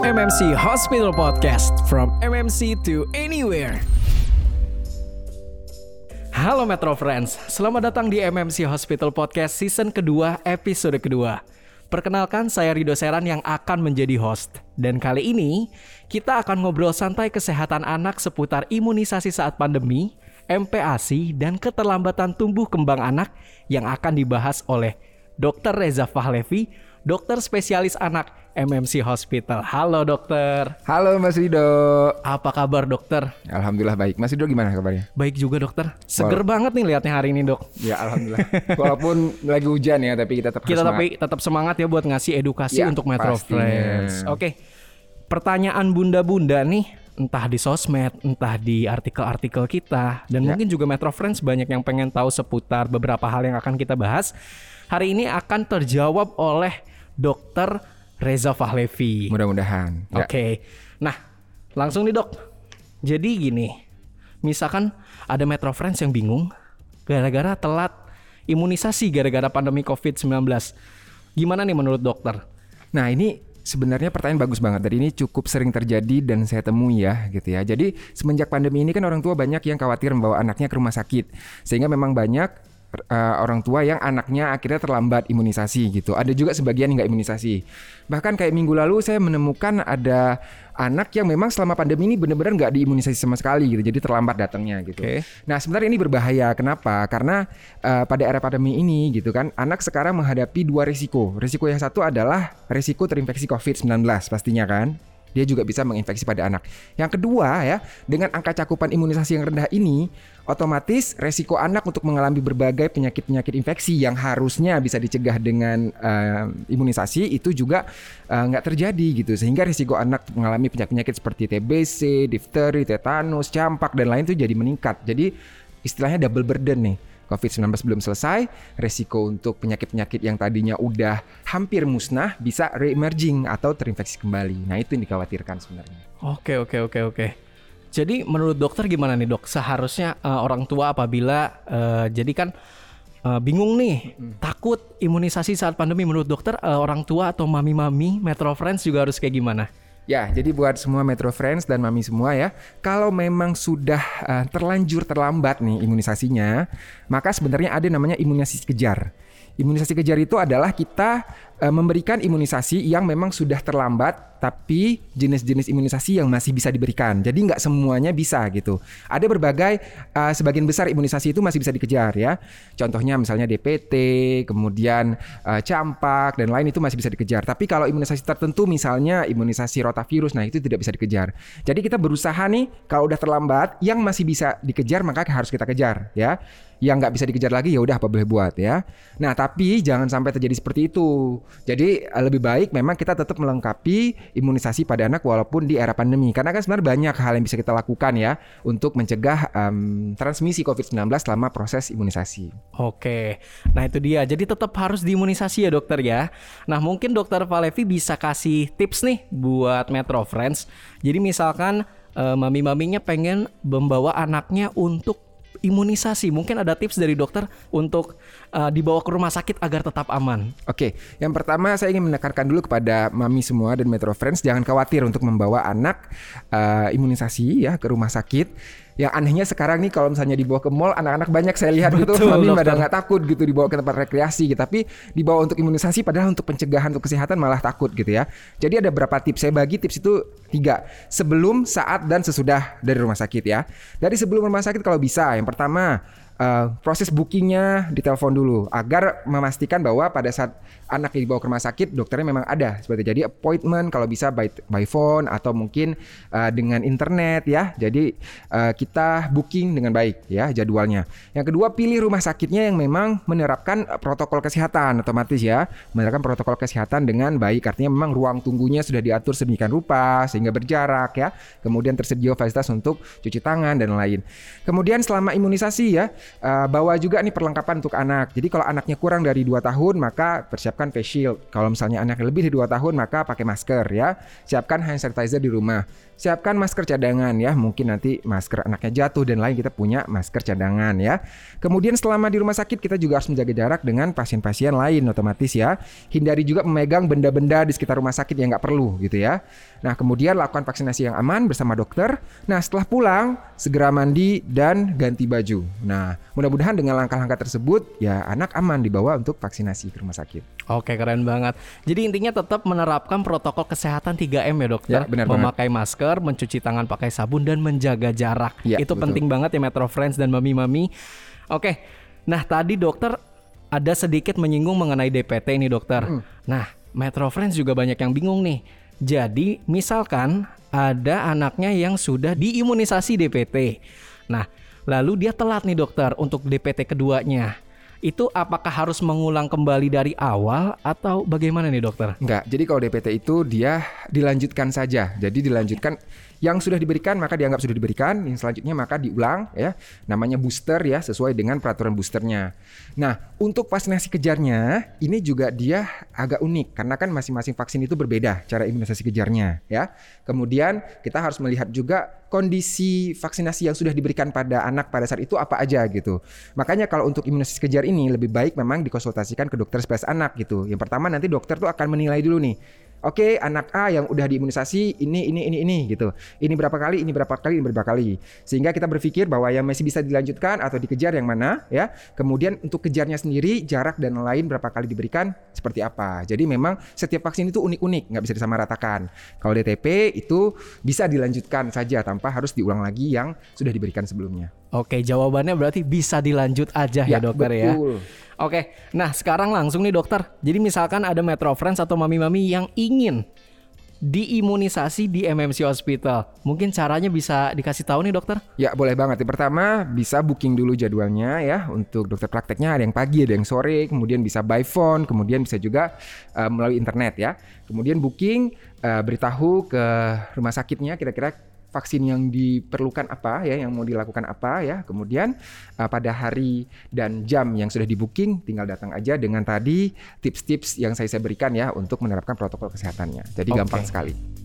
MMC Hospital Podcast from MMC to anywhere. Halo Metro Friends, selamat datang di MMC Hospital Podcast season kedua, episode kedua. Perkenalkan saya Rido Seran yang akan menjadi host. Dan kali ini kita akan ngobrol santai kesehatan anak seputar imunisasi saat pandemi, MPASI, dan keterlambatan tumbuh kembang anak yang akan dibahas oleh Dr. Reza Fahlevi, dokter spesialis anak MMC Hospital. Halo dokter. Halo Mas Rido. Apa kabar dokter? Alhamdulillah baik. Mas Rido gimana kabarnya? Baik juga dokter. Seger banget nih lihatnya hari ini dok. Ya alhamdulillah. Walaupun lagi hujan ya, tapi kita tetap Kita harus tapi tetap semangat ya buat ngasih edukasi Ya, untuk Metro pastinya. Friends. Oke. Pertanyaan bunda-bunda nih, entah di sosmed, entah di artikel-artikel kita, dan Ya. mungkin juga Metro Friends banyak yang pengen tahu seputar beberapa hal yang akan kita bahas. Hari ini akan terjawab oleh Dokter Reza Fahlevi. Mudah-mudahan. Ya. Oke. Nah, langsung nih dok. Jadi gini, misalkan ada Metro Friends yang bingung gara-gara telat imunisasi gara-gara pandemi COVID-19. Gimana nih menurut dokter? Nah ini sebenarnya pertanyaan bagus banget dan ini cukup sering terjadi dan saya temui ya gitu ya. Jadi semenjak pandemi ini kan orang tua banyak yang khawatir membawa anaknya ke rumah sakit sehingga memang banyak uh, orang tua yang anaknya akhirnya terlambat imunisasi gitu. Ada juga sebagian yang nggak imunisasi. Bahkan kayak minggu lalu saya menemukan ada anak yang memang selama pandemi ini benar-benar nggak diimunisasi sama sekali gitu. Jadi terlambat datangnya gitu. Oke. Nah sebenarnya ini berbahaya. Kenapa? Karena uh, pada era pandemi ini gitu kan, anak sekarang menghadapi dua risiko. Risiko yang satu adalah risiko terinfeksi COVID-19 pastinya kan. Dia juga bisa menginfeksi pada anak. Yang kedua ya, dengan angka cakupan imunisasi yang rendah ini, otomatis resiko anak untuk mengalami berbagai penyakit-penyakit infeksi yang harusnya bisa dicegah dengan uh, imunisasi itu juga uh, nggak terjadi gitu. Sehingga risiko anak mengalami penyakit-penyakit seperti TBC, difteri, tetanus, campak dan lain itu jadi meningkat. Jadi istilahnya double burden nih. COVID-19 belum selesai, resiko untuk penyakit-penyakit yang tadinya udah hampir musnah bisa re-emerging atau terinfeksi kembali. Nah, itu yang dikhawatirkan sebenarnya. Oke oke oke oke. Jadi menurut dokter gimana nih dok? Seharusnya eh, orang tua apabila eh, jadi kan eh, bingung nih, takut imunisasi saat pandemi. Menurut dokter eh, orang tua atau mami-mami Metro Friends juga harus kayak gimana? Ya, jadi buat semua Metro Friends dan Mami semua ya, kalau memang sudah uh, terlanjur terlambat nih imunisasinya, maka sebenarnya ada namanya imunisasi kejar. Imunisasi kejar itu adalah kita uh, memberikan imunisasi yang memang sudah terlambat, tapi jenis-jenis imunisasi yang masih bisa diberikan. Jadi nggak semuanya bisa gitu. Ada berbagai, uh, sebagian besar imunisasi itu masih bisa dikejar ya. Contohnya misalnya DPT, kemudian uh, campak dan lain itu masih bisa dikejar. Tapi kalau imunisasi tertentu misalnya imunisasi rotavirus, nah itu tidak bisa dikejar. Jadi kita berusaha nih kalau udah terlambat, yang masih bisa dikejar maka harus kita kejar ya. Yang nggak bisa dikejar lagi ya udah apa boleh buat ya. Nah tapi jangan sampai terjadi seperti itu. Jadi eh, lebih baik memang kita tetap melengkapi imunisasi pada anak walaupun di era pandemi. Karena kan sebenarnya banyak hal yang bisa kita lakukan ya untuk mencegah em, transmisi COVID-19 selama proses imunisasi. Oke, nah itu dia. Jadi tetap harus diimunisasi ya dokter ya. Nah mungkin dokter Valevi bisa kasih tips nih buat Metro Friends. Jadi misalkan eh, mami-maminya pengen membawa anaknya untuk imunisasi, mungkin ada tips dari dokter untuk eh, dibawa ke rumah sakit agar tetap aman. Oke, yang pertama saya ingin menekankan dulu kepada mami semua dan Metro Friends jangan khawatir untuk membawa anak eh, imunisasi ya ke rumah sakit. Yang anehnya sekarang nih kalau misalnya dibawa ke mall anak-anak banyak saya lihat gitu Betul, dokter. pada nggak takut gitu dibawa ke tempat rekreasi gitu. Tapi dibawa untuk imunisasi padahal untuk pencegahan untuk kesehatan malah takut gitu ya. Jadi ada beberapa tips saya bagi tips itu tiga sebelum, saat dan sesudah dari rumah sakit ya. Dari sebelum rumah sakit kalau bisa yang pertama eh, proses bookingnya ditelepon dulu agar memastikan bahwa pada saat anak dibawa ke rumah sakit dokternya memang ada. Seperti jadi appointment kalau bisa by, by phone atau mungkin eh, dengan internet ya. Jadi eh, kita booking dengan baik ya jadwalnya. Yang kedua pilih rumah sakitnya yang memang menerapkan protokol kesehatan otomatis ya. Menerapkan protokol kesehatan dengan baik. Artinya memang ruang tunggunya sudah diatur sedemikian rupa sehingga berjarak ya. Kemudian tersedia fasilitas untuk cuci tangan dan lain. Kemudian selama imunisasi ya uh, bawa juga nih perlengkapan untuk anak. Jadi kalau anaknya kurang dari 2 tahun maka persiapkan face shield. Kalau misalnya anaknya lebih dari 2 tahun maka pakai masker ya. Siapkan hand sanitizer di rumah. Siapkan masker cadangan ya. Mungkin nanti masker anaknya jatuh dan lain kita punya masker cadangan ya. Kemudian selama di rumah sakit kita juga harus menjaga jarak dengan pasien-pasien lain otomatis ya. Hindari juga memegang benda-benda di sekitar rumah sakit yang nggak perlu gitu ya. Nah kemudian lakukan vaksinasi yang aman bersama dokter. Nah setelah pulang segera mandi dan ganti baju. Nah mudah-mudahan dengan langkah-langkah tersebut ya anak aman dibawa untuk vaksinasi ke rumah sakit. Oke keren banget. Jadi intinya tetap menerapkan protokol kesehatan 3M ya dokter. Ya, benar Memakai banget. masker, mencuci tangan pakai sabun dan menjaga jarak. Ya, Itu betul. penting banget ya Metro Friends dan mami-mami. Oke. Nah tadi dokter ada sedikit menyinggung mengenai DPT ini dokter. Mm. Nah Metro Friends juga banyak yang bingung nih. Jadi misalkan ada anaknya yang sudah diimunisasi DPT. Nah lalu dia telat nih dokter untuk DPT keduanya itu apakah harus mengulang kembali dari awal atau bagaimana nih dokter? Enggak, jadi kalau DPT itu dia dilanjutkan saja. Jadi dilanjutkan yang sudah diberikan maka dianggap sudah diberikan, yang selanjutnya maka diulang ya. Namanya booster ya sesuai dengan peraturan boosternya. Nah, untuk vaksinasi kejarnya ini juga dia agak unik karena kan masing-masing vaksin itu berbeda cara imunisasi kejarnya ya. Kemudian kita harus melihat juga kondisi vaksinasi yang sudah diberikan pada anak pada saat itu apa aja gitu. Makanya kalau untuk imunisasi kejar ini lebih baik memang dikonsultasikan ke dokter spesialis anak gitu. Yang pertama nanti dokter tuh akan menilai dulu nih Oke, okay, anak A yang udah diimunisasi ini ini ini ini gitu. Ini berapa kali, ini berapa kali, ini berapa kali. Sehingga kita berpikir bahwa yang masih bisa dilanjutkan atau dikejar yang mana ya. Kemudian untuk kejarnya sendiri jarak dan lain berapa kali diberikan seperti apa. Jadi memang setiap vaksin itu unik-unik, nggak bisa disamaratakan. Kalau DTP itu bisa dilanjutkan saja tanpa harus diulang lagi yang sudah diberikan sebelumnya. Oke, jawabannya berarti bisa dilanjut aja ya, ya dokter ya. betul. ya. Oke, nah sekarang langsung nih dokter. Jadi misalkan ada Metro Friends atau mami-mami yang ingin diimunisasi di MMC Hospital. Mungkin caranya bisa dikasih tahu nih dokter? Ya boleh banget. Yang pertama bisa booking dulu jadwalnya ya untuk dokter prakteknya ada yang pagi ada yang sore, kemudian bisa by phone, kemudian bisa juga uh, melalui internet ya. Kemudian booking uh, beritahu ke rumah sakitnya kira-kira vaksin yang diperlukan apa ya, yang mau dilakukan apa ya. Kemudian uh, pada hari dan jam yang sudah di booking, tinggal datang aja dengan tadi tips-tips yang saya, saya berikan ya untuk menerapkan protokol kesehatannya. Jadi okay. gampang sekali.